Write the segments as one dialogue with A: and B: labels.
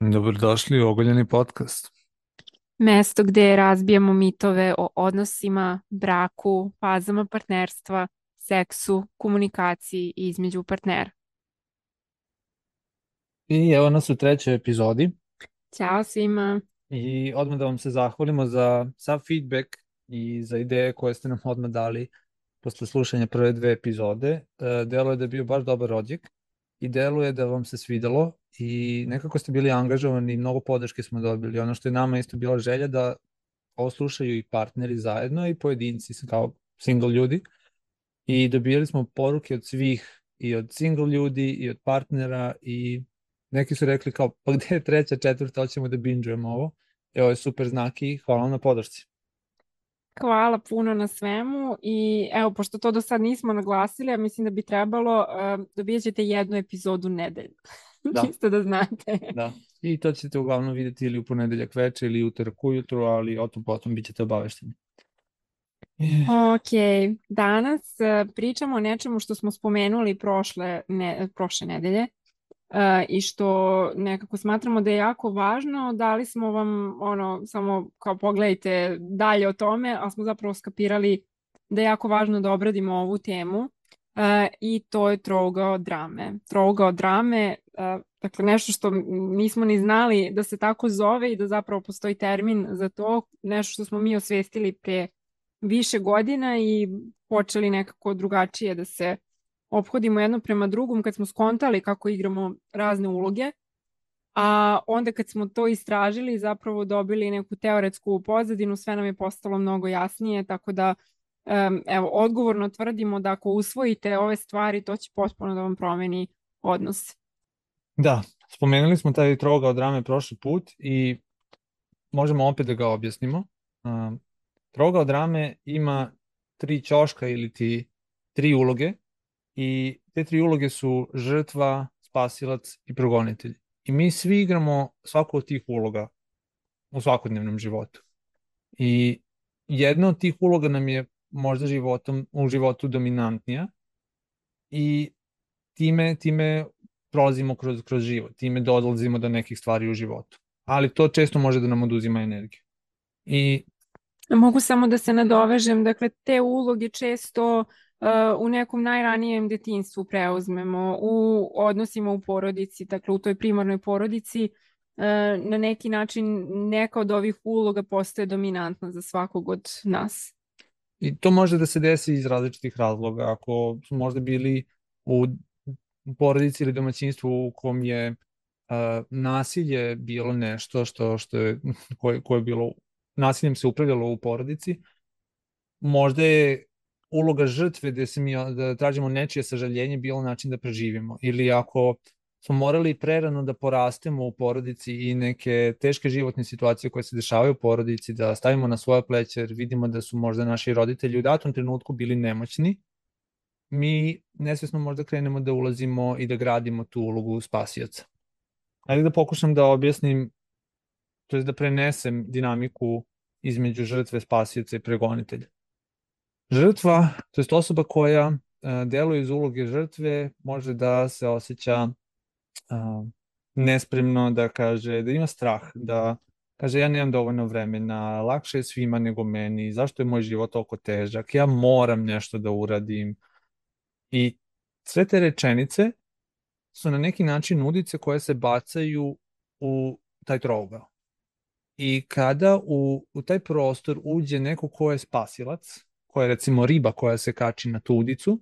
A: Dobrodošli u Ogoljeni podcast.
B: Mesto gde razbijamo mitove o odnosima, braku, fazama partnerstva, seksu, komunikaciji između partnera.
A: I evo nas u trećoj epizodi
B: Ćao svima.
A: i odmah da vam se zahvalimo za sav feedback i za ideje koje ste nam odmah dali posle slušanja prve dve epizode. E, Delo je da je bio baš dobar odjek i deluje da vam se svidelo i nekako ste bili angažovani mnogo podrške smo dobili. Ono što je nama isto bila želja da ovo slušaju i partneri zajedno i pojedinci kao single ljudi i dobijali smo poruke od svih i od single ljudi i od partnera i neki su rekli kao pa gde je treća, četvrta, hoćemo da binđujemo ovo. I ovo je super znak i hvala na podršci.
B: Hvala puno na svemu i evo, pošto to do sad nismo naglasili, ja mislim da bi trebalo, uh, dobijat ćete jednu epizodu nedeljno.
A: Da.
B: Čisto da znate.
A: Da. I to ćete uglavnom videti ili u ponedeljak veče ili utorak ujutru, ali o tom potom bit ćete obavešteni.
B: Ok, danas uh, pričamo o nečemu što smo spomenuli prošle, ne, prošle nedelje uh, i što nekako smatramo da je jako važno. Dali smo vam ono, samo kao pogledajte dalje o tome, ali smo zapravo skapirali da je jako važno da obradimo ovu temu i to je trougao drame. Trougao drame, uh, dakle nešto što nismo ni znali da se tako zove i da zapravo postoji termin za to, nešto što smo mi osvestili pre više godina i počeli nekako drugačije da se ophodimo jedno prema drugom kad smo skontali kako igramo razne uloge. A onda kad smo to istražili zapravo dobili neku teoretsku pozadinu, sve nam je postalo mnogo jasnije, tako da um, evo, odgovorno tvrdimo da ako usvojite ove stvari, to će potpuno da vam promeni odnos.
A: Da, spomenuli smo taj trogao drame prošli put i možemo opet da ga objasnimo. Um, trogao drame ima tri ćoška ili ti tri uloge i te tri uloge su žrtva, spasilac i progonitelj. I mi svi igramo svaku od tih uloga u svakodnevnom životu. I jedna od tih uloga nam je možda životom, u životu dominantnija i time, time prolazimo kroz, kroz život, time dolazimo do nekih stvari u životu. Ali to često može da nam oduzima energiju. I
B: Mogu samo da se nadovežem, dakle te uloge često uh, u nekom najranijem detinstvu preuzmemo, u odnosima u porodici, dakle u toj primarnoj porodici, uh, na neki način neka od ovih uloga postaje dominantna za svakog od nas.
A: I to može da se desi iz različitih razloga. Ako su možda bili u porodici ili domaćinstvu u kom je uh, nasilje bilo nešto što, što je, koje, koje je bilo nasiljem se upravljalo u porodici, možda je uloga žrtve gde se mi da tražimo nečije sažaljenje bilo način da preživimo. Ili ako smo morali prerano da porastemo u porodici i neke teške životne situacije koje se dešavaju u porodici, da stavimo na svoje pleće jer vidimo da su možda naši roditelji u datom trenutku bili nemoćni, mi nesvesno možda krenemo da ulazimo i da gradimo tu ulogu spasioca. Ajde da pokušam da objasnim, to je da prenesem dinamiku između žrtve, spasioca i pregonitelja. Žrtva, to je osoba koja e, deluje iz uloge žrtve, može da se osjeća uh, nespremno, da kaže, da ima strah, da kaže ja nemam dovoljno vremena, lakše je svima nego meni, zašto je moj život toliko težak, ja moram nešto da uradim. I sve te rečenice su na neki način udice koje se bacaju u taj trougao. I kada u, u taj prostor uđe neko ko je spasilac, koja je recimo riba koja se kači na tu udicu,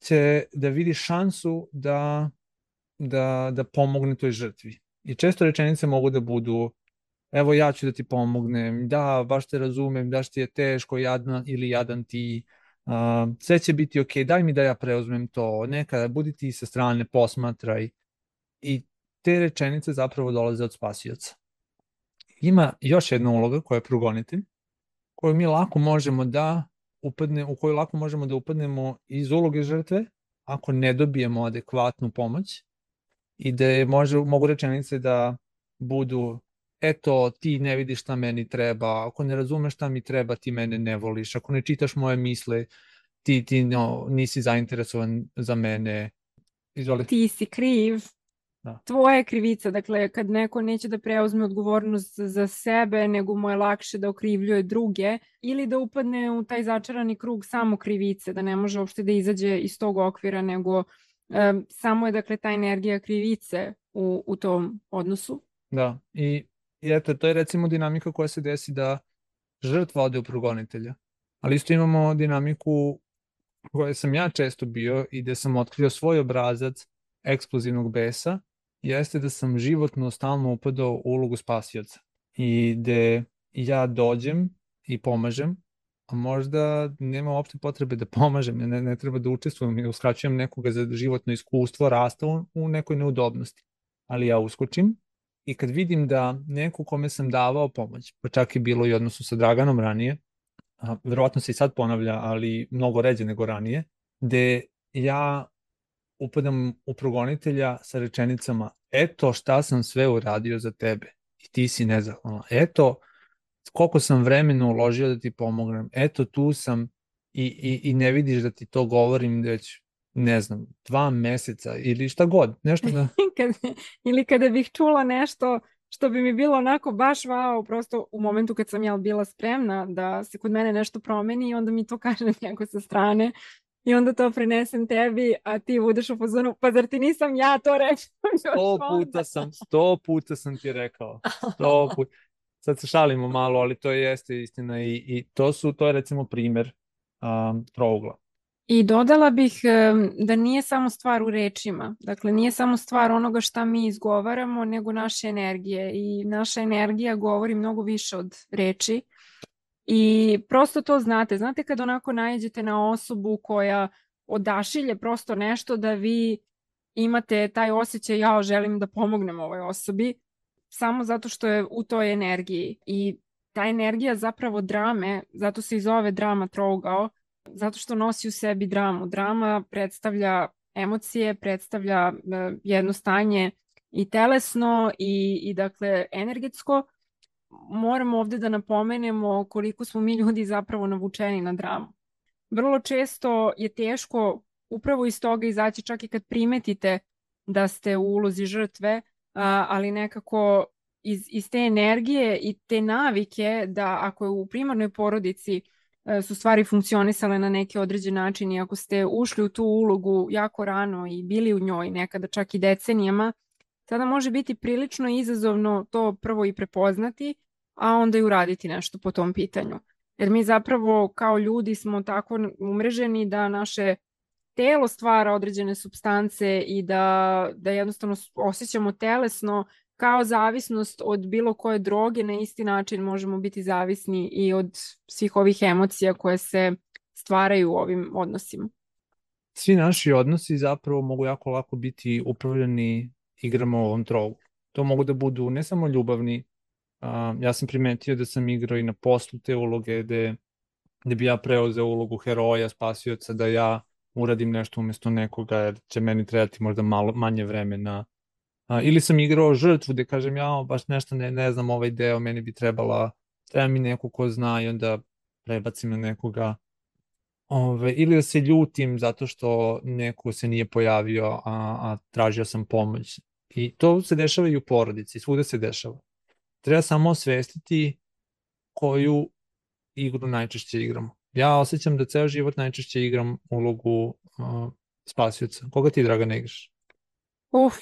A: će da vidi šansu da, da, da pomogne toj žrtvi. I često rečenice mogu da budu evo ja ću da ti pomognem, da, baš te razumem, da ti je teško, jadna ili jadan ti, uh, sve će biti ok, daj mi da ja preuzmem to, neka, budi ti sa strane, posmatraj. I te rečenice zapravo dolaze od spasioca. Ima još jedna uloga koja je progonitelj, koju mi lako možemo da upadne, u koju lako možemo da upadnemo iz uloge žrtve ako ne dobijemo adekvatnu pomoć i da je može, mogu rečenice da budu eto ti ne vidiš šta meni treba, ako ne razumeš šta mi treba ti mene ne voliš, ako ne čitaš moje misle ti, ti no, nisi zainteresovan za mene. Izvoli.
B: Ti si kriv.
A: da.
B: tvoja je krivica. Dakle, kad neko neće da preuzme odgovornost za sebe, nego mu je lakše da okrivljuje druge ili da upadne u taj začarani krug samo krivice, da ne može uopšte da izađe iz tog okvira, nego samo je dakle ta energija krivice u, u tom odnosu.
A: Da, i, i eto, to je recimo dinamika koja se desi da žrtva ode u progonitelja. Ali isto imamo dinamiku koje sam ja često bio i gde sam otkrio svoj obrazac eksplozivnog besa, jeste da sam životno stalno upadao u ulogu spasioca. I gde ja dođem i pomažem, a možda nema uopšte potrebe da pomažem, ne, ne treba da učestvujem i uskraćujem nekoga za životno iskustvo, rasta u, u nekoj neudobnosti. Ali ja uskočim i kad vidim da neko kome sam davao pomoć, pa čak i bilo i odnosu sa Draganom ranije, a, verovatno se i sad ponavlja, ali mnogo ređe nego ranije, gde ja upadam u progonitelja sa rečenicama eto šta sam sve uradio za tebe i ti si nezahvalna. Eto koliko sam vremena uložio da ti pomognem. Eto tu sam i, i, i ne vidiš da ti to govorim već ne znam, dva meseca ili šta god, nešto da...
B: kad, ili kada bih čula nešto što bi mi bilo onako baš wow, prosto u momentu kad sam ja bila spremna da se kod mene nešto promeni i onda mi to kaže neko sa strane i onda to prenesem tebi, a ti budeš u fazonu, pa zar ti nisam ja to rekao?
A: Sto puta sam, sto puta sam ti rekao, sto puta. Sad se šalimo malo, ali to jeste istina i, i to su, to je recimo primer um, trougla.
B: I dodala bih um, da nije samo stvar u rečima. Dakle, nije samo stvar onoga šta mi izgovaramo, nego naše energije. I naša energija govori mnogo više od reči. I prosto to znate. Znate kad onako najeđete na osobu koja odašilje prosto nešto da vi imate taj osjećaj ja želim da pomognem ovoj osobi samo zato što je u toj energiji i ta energija zapravo drame, zato se i zove drama trougao, zato što nosi u sebi dramu. Drama predstavlja emocije, predstavlja e, jedno stanje i telesno i, i dakle energetsko. Moramo ovde da napomenemo koliko smo mi ljudi zapravo navučeni na dramu. Vrlo često je teško upravo iz toga izaći čak i kad primetite da ste u ulozi žrtve, ali nekako iz, iz te energije i te navike da ako je u primarnoj porodici E, su stvari funkcionisale na neki određen način i ako ste ušli u tu ulogu jako rano i bili u njoj nekada čak i decenijama, tada može biti prilično izazovno to prvo i prepoznati, a onda i uraditi nešto po tom pitanju. Jer mi zapravo kao ljudi smo tako umreženi da naše telo stvara određene substance i da, da jednostavno osjećamo telesno kao zavisnost od bilo koje droge na isti način možemo biti zavisni i od svih ovih emocija koje se stvaraju u ovim odnosima.
A: Svi naši odnosi zapravo mogu jako lako biti upravljeni igrama ovom trogu. To mogu da budu ne samo ljubavni, uh, ja sam primetio da sam igrao i na poslu te uloge gde, gde bi ja preuzeo ulogu heroja, spasioca, da ja uradim nešto umesto nekoga jer će meni trebati možda malo manje vremena A, ili sam igrao žrtvu gde kažem ja baš nešto ne, ne znam ovaj deo, meni bi trebala, treba mi neko ko zna i onda prebacim na nekoga. Ove, ili da se ljutim zato što neko se nije pojavio, a, a tražio sam pomoć. I to se dešava i u porodici, svuda se dešava. Treba samo osvestiti koju igru najčešće igramo. Ja osjećam da ceo život najčešće igram ulogu uh, spasioca. Koga ti, Draga, ne igraš?
B: Uf,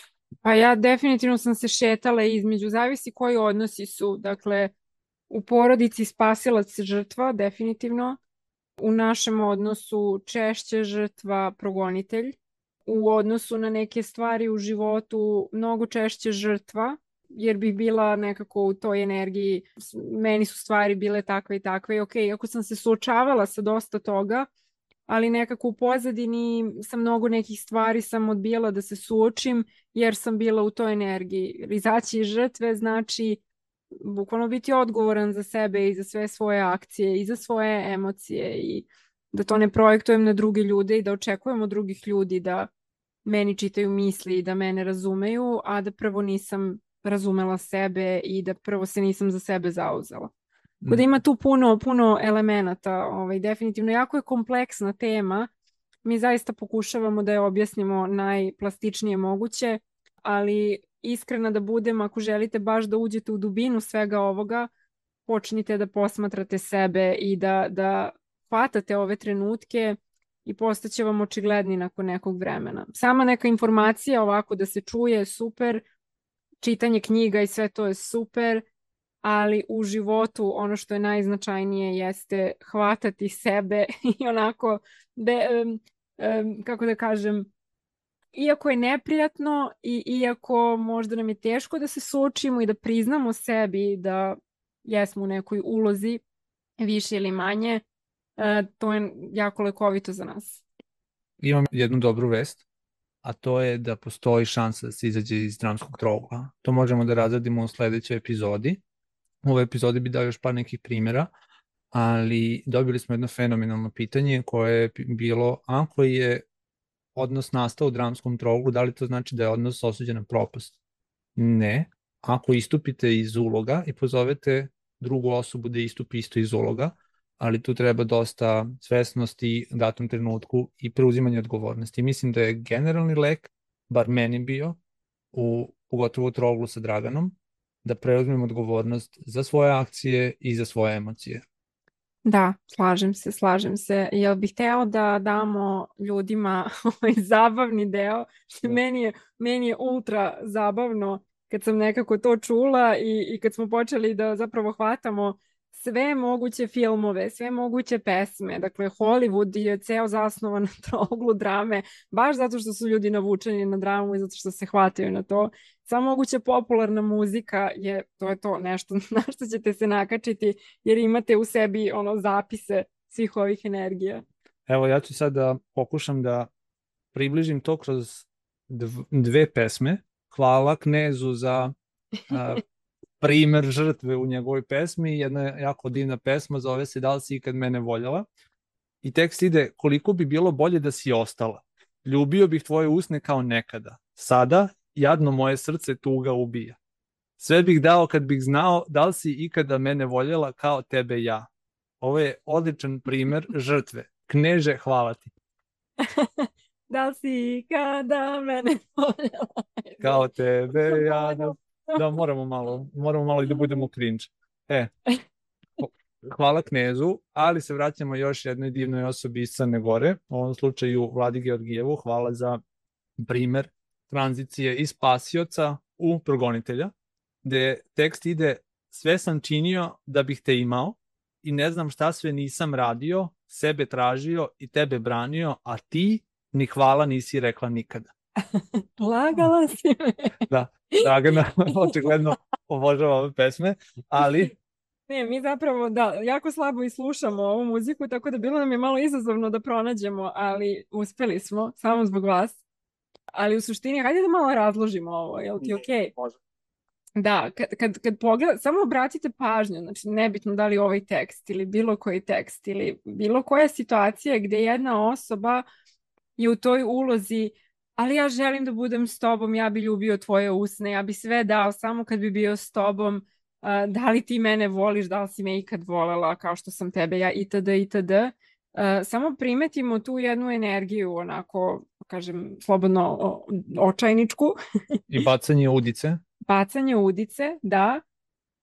B: Pa ja definitivno sam se šetala između, zavisi koji odnosi su. Dakle, u porodici spasilac žrtva, definitivno. U našem odnosu češće žrtva progonitelj. U odnosu na neke stvari u životu mnogo češće žrtva, jer bih bila nekako u toj energiji, meni su stvari bile takve i takve i ok, ako sam se suočavala sa dosta toga, ali nekako u pozadini sa mnogo nekih stvari sam odbijala da se suočim jer sam bila u toj energiji. Izaći iz žrtve znači bukvalno biti odgovoran za sebe i za sve svoje akcije i za svoje emocije i da to ne projektujem na druge ljude i da očekujem od drugih ljudi da meni čitaju misli i da mene razumeju, a da prvo nisam razumela sebe i da prvo se nisam za sebe zauzela. Tako da ima tu puno, puno elemenata, ovaj, definitivno. Jako je kompleksna tema. Mi zaista pokušavamo da je objasnimo najplastičnije moguće, ali iskrena da budem, ako želite baš da uđete u dubinu svega ovoga, počnite da posmatrate sebe i da, da hvatate ove trenutke i postaće vam očigledni nakon nekog vremena. Sama neka informacija ovako da se čuje je super, čitanje knjiga i sve to je super, ali u životu ono što je najznačajnije jeste hvatati sebe i onako, be, um, um, kako da kažem, iako je neprijatno i iako možda nam je teško da se suočimo i da priznamo sebi da jesmo u nekoj ulozi više ili manje, e, to je jako lekovito za nas.
A: Imam jednu dobru vest, a to je da postoji šansa da se izađe iz dramskog trougla. To možemo da razradimo u sledećoj epizodi. U ovoj epizodi bi dao još par nekih primjera, ali dobili smo jedno fenomenalno pitanje koje je bilo ako je odnos nastao u dramskom trouglu, da li to znači da je odnos osuđen na propast? Ne. Ako istupite iz uloga i pozovete drugu osobu da istupi isto iz uloga, ali tu treba dosta svesnosti u datom trenutku i preuzimanje odgovornosti. Mislim da je generalni lek, bar meni bio, u, pogotovo u troglu sa Draganom, da preuzmem odgovornost za svoje akcije i za svoje emocije.
B: Da, slažem se, slažem se. Jel bih hteo da damo ljudima ovaj zabavni deo, da. meni je, meni je ultra zabavno kad sam nekako to čula i, i kad smo počeli da zapravo hvatamo sve moguće filmove, sve moguće pesme. Dakle, Hollywood je ceo zasnovan na troglu drame, baš zato što su ljudi navučeni na dramu i zato što se hvataju na to. Sva moguća popularna muzika je, to je to nešto na što ćete se nakačiti, jer imate u sebi ono zapise svih ovih energija.
A: Evo, ja ću sad da pokušam da približim to kroz dve pesme. Hvala Knezu za a, primer žrtve u njegovoj pesmi, jedna jako divna pesma, zove se Da li si ikad mene voljela? I tekst ide, koliko bi bilo bolje da si ostala. Ljubio bih tvoje usne kao nekada. Sada, jadno moje srce tuga ubija. Sve bih dao kad bih znao da li si ikada mene voljela kao tebe ja. Ovo je odličan primer žrtve. Kneže, hvala ti.
B: da li si ikada mene voljela?
A: Kao tebe ja, da da moramo malo, moramo malo i da budemo cringe. E, hvala knezu, ali se vraćamo još jednoj divnoj osobi iz Crne Gore, u ovom slučaju Vladi Georgijevu, hvala za primer tranzicije iz pasioca u progonitelja, gde tekst ide sve sam činio da bih te imao i ne znam šta sve nisam radio, sebe tražio i tebe branio, a ti ni hvala nisi rekla nikada.
B: Lagala si me.
A: Da, Dragana očigledno obožava ove pesme, ali...
B: Ne, mi zapravo, da, jako slabo i slušamo ovu muziku, tako da bilo nam je malo izazovno da pronađemo, ali uspeli smo, samo zbog vas. Ali u suštini, hajde da malo razložimo ovo, je li ti okej? Okay?
A: Može.
B: Da, kad, kad, kad pogled, samo obratite pažnju, znači nebitno da li ovaj tekst ili bilo koji tekst ili bilo koja situacija gde jedna osoba je u toj ulozi uh, ali ja želim da budem s tobom, ja bi ljubio tvoje usne, ja bi sve dao samo kad bi bio s tobom, uh, da li ti mene voliš, da li si me ikad volela kao što sam tebe ja itd. itd. Uh, samo primetimo tu jednu energiju, onako, kažem, slobodno očajničku.
A: I bacanje udice.
B: Bacanje udice, da.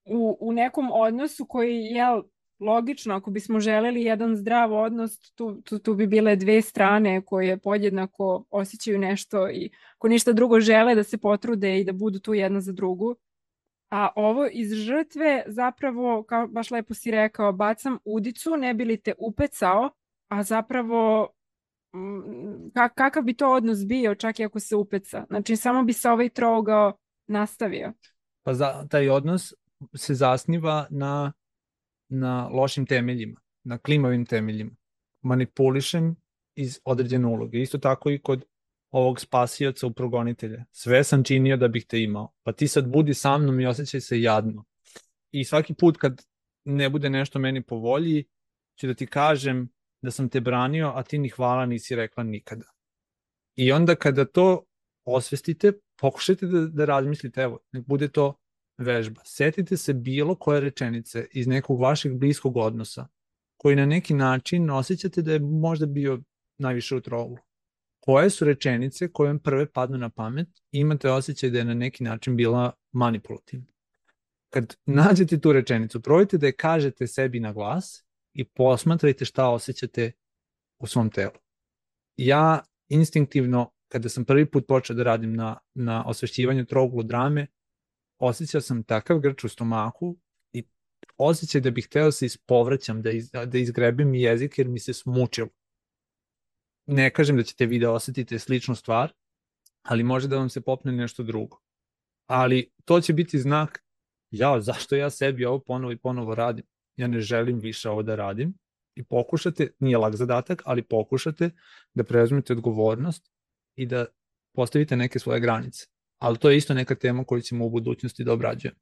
B: U, u nekom odnosu koji, jel, logično, ako bismo želeli jedan zdrav odnos, tu, tu, tu bi bile dve strane koje podjednako osjećaju nešto i ako ništa drugo žele da se potrude i da budu tu jedna za drugu. A ovo iz žrtve zapravo, kao baš lepo si rekao, bacam udicu, ne bi li te upecao, a zapravo mm, kakav bi to odnos bio čak i ako se upeca. Znači samo bi se ovaj trougao nastavio.
A: Pa za, taj odnos se zasniva na na lošim temeljima, na klimavim temeljima. Manipulišem iz određene uloge. Isto tako i kod ovog spasioca u progonitelja. Sve sam činio da bih te imao. Pa ti sad budi sa mnom i osjećaj se jadno. I svaki put kad ne bude nešto meni po volji, ću da ti kažem da sam te branio, a ti ni hvala nisi rekla nikada. I onda kada to osvestite, pokušajte da, da razmislite, evo, nek bude to vežba. Setite se bilo koje rečenice iz nekog vašeg bliskog odnosa koji na neki način osjećate da je možda bio najviše u trovu. koje su rečenice koje vam prve padnu na pamet i imate osjećaj da je na neki način bila manipulativna. Kad nađete tu rečenicu, probajte da je kažete sebi na glas i posmatrajte šta osjećate u svom telu. Ja instinktivno, kada sam prvi put počeo da radim na, na osvešćivanju troglu drame, osjećao sam takav grč u stomaku i osjećaj da bih hteo da se ispovraćam, da, iz, da izgrebim jezik jer mi se smučilo ne kažem da ćete vi da osetite sličnu stvar, ali može da vam se popne nešto drugo. Ali to će biti znak, ja, zašto ja sebi ovo ponovo i ponovo radim? Ja ne želim više ovo da radim i pokušate, nije lag zadatak, ali pokušate da preuzmete odgovornost i da postavite neke svoje granice. Ali to je isto neka tema koju ćemo u budućnosti da obrađujemo.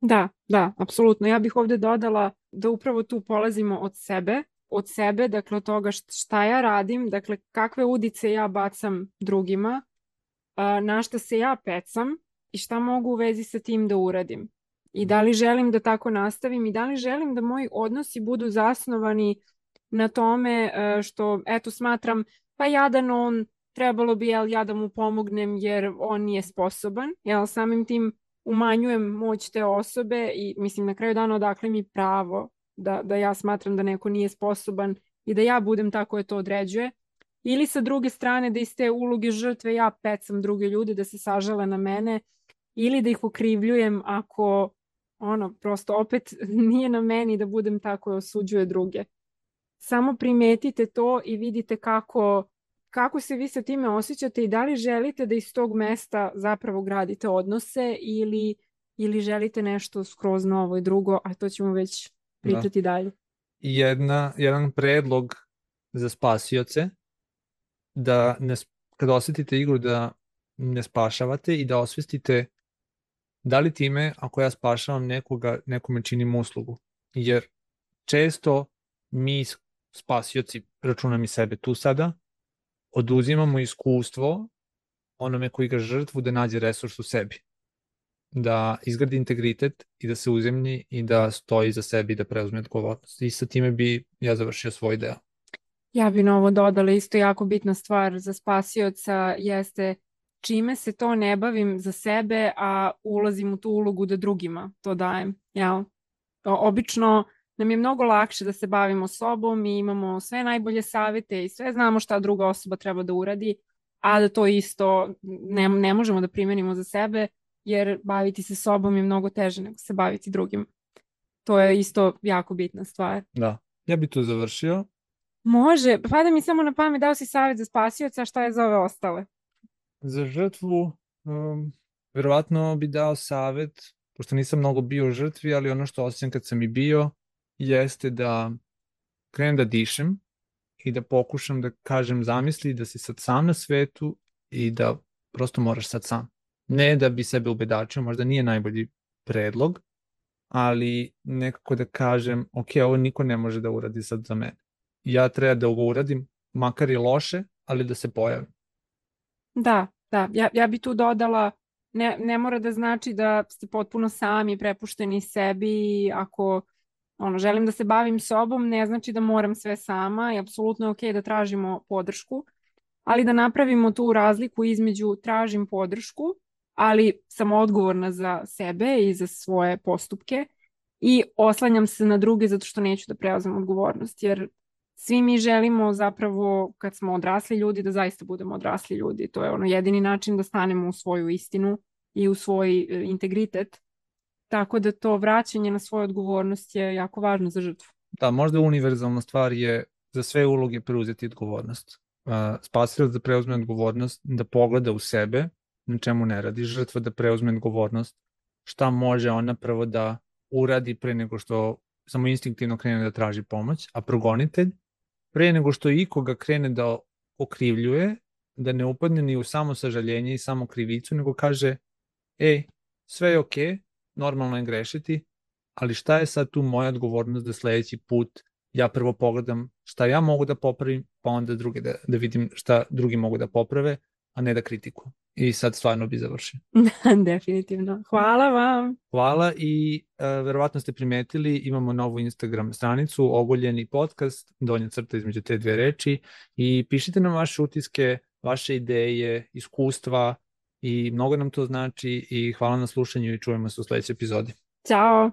B: Da, da, apsolutno. Ja bih ovde dodala da upravo tu polazimo od sebe, od sebe, dakle od toga šta ja radim, dakle kakve udice ja bacam drugima, na šta se ja pecam i šta mogu u vezi sa tim da uradim. I da li želim da tako nastavim i da li želim da moji odnosi budu zasnovani na tome što, eto, smatram, pa jadan on, trebalo bi jel, ja da mu pomognem jer on nije sposoban, jel, samim tim umanjujem moć te osobe i mislim na kraju dana odakle mi pravo da, da ja smatram da neko nije sposoban i da ja budem tako je to određuje. Ili sa druge strane da iz te uloge žrtve ja pecam druge ljude da se sažale na mene ili da ih okrivljujem ako ono prosto opet nije na meni da budem tako osuđuje druge. Samo primetite to i vidite kako kako se vi sa time osjećate i da li želite da iz tog mesta zapravo gradite odnose ili, ili želite nešto skroz novo i drugo, a to ćemo već pričati da. dalje.
A: Jedna, jedan predlog za spasioce da ne, kada osetite igru da ne spašavate i da osvestite da li time ako ja spašavam nekoga, nekome činim uslugu. Jer često mi spasioci, računam i sebe tu sada, oduzimamo iskustvo onome koji ga žrtvu da nađe resurs u sebi da izgradi integritet i da se uzemlji i da stoji za sebi i da preuzme odgovornost. I sa time bi ja završio svoj deo.
B: Ja bi na ovo dodala isto jako bitna stvar za spasioca jeste čime se to ne bavim za sebe, a ulazim u tu ulogu da drugima to dajem. Jel? Obično nam je mnogo lakše da se bavimo sobom i imamo sve najbolje savete i sve znamo šta druga osoba treba da uradi, a da to isto ne, ne možemo da primenimo za sebe, jer baviti se sobom je mnogo teže nego se baviti drugim. To je isto jako bitna stvar.
A: Da, ja bi to završio.
B: Može, pada mi samo na pamet dao si savjet za spasioca, šta je za ove ostale?
A: Za žrtvu, um, verovatno bi dao savjet, pošto nisam mnogo bio u žrtvi, ali ono što osjećam kad sam i bio, jeste da krenem da dišem i da pokušam da kažem zamisli da si sad sam na svetu i da prosto moraš sad sam ne da bi sebe ubedačio, možda nije najbolji predlog, ali nekako da kažem, ok, ovo niko ne može da uradi sad za mene. Ja treba da ovo uradim, makar i loše, ali da se pojavim.
B: Da, da, ja, ja bi tu dodala, ne, ne mora da znači da ste potpuno sami, prepušteni sebi, ako ono, želim da se bavim sobom, ne znači da moram sve sama i apsolutno je ok da tražimo podršku, ali da napravimo tu razliku između tražim podršku ali sam odgovorna za sebe i za svoje postupke i oslanjam se na druge zato što neću da preuzem odgovornost, jer svi mi želimo zapravo kad smo odrasli ljudi da zaista budemo odrasli ljudi. To je ono jedini način da stanemo u svoju istinu i u svoj e, integritet. Tako da to vraćanje na svoju odgovornost je jako važno za žrtvu.
A: Da, možda univerzalna stvar je za sve uloge preuzeti odgovornost. Spasilac da preuzme odgovornost, da pogleda u sebe na čemu ne radi, žrtva da preuzme odgovornost, šta može ona prvo da uradi pre nego što samo instinktivno krene da traži pomoć, a progonitelj pre nego što ikoga krene da okrivljuje, da ne upadne ni u samo sažaljenje i samo krivicu, nego kaže, ej, sve je okej, okay, normalno je grešiti, ali šta je sad tu moja odgovornost da sledeći put ja prvo pogledam šta ja mogu da popravim, pa onda druge da, da vidim šta drugi mogu da poprave, a ne da kritikujem i sad stvarno bi završio.
B: Definitivno. Hvala vam.
A: Hvala i uh, verovatno ste primetili, imamo novu Instagram stranicu, ogoljeni podcast, donja crta između te dve reči i pišite nam vaše utiske, vaše ideje, iskustva i mnogo nam to znači i hvala na slušanju i čujemo se u sledećoj epizodi.
B: Ćao!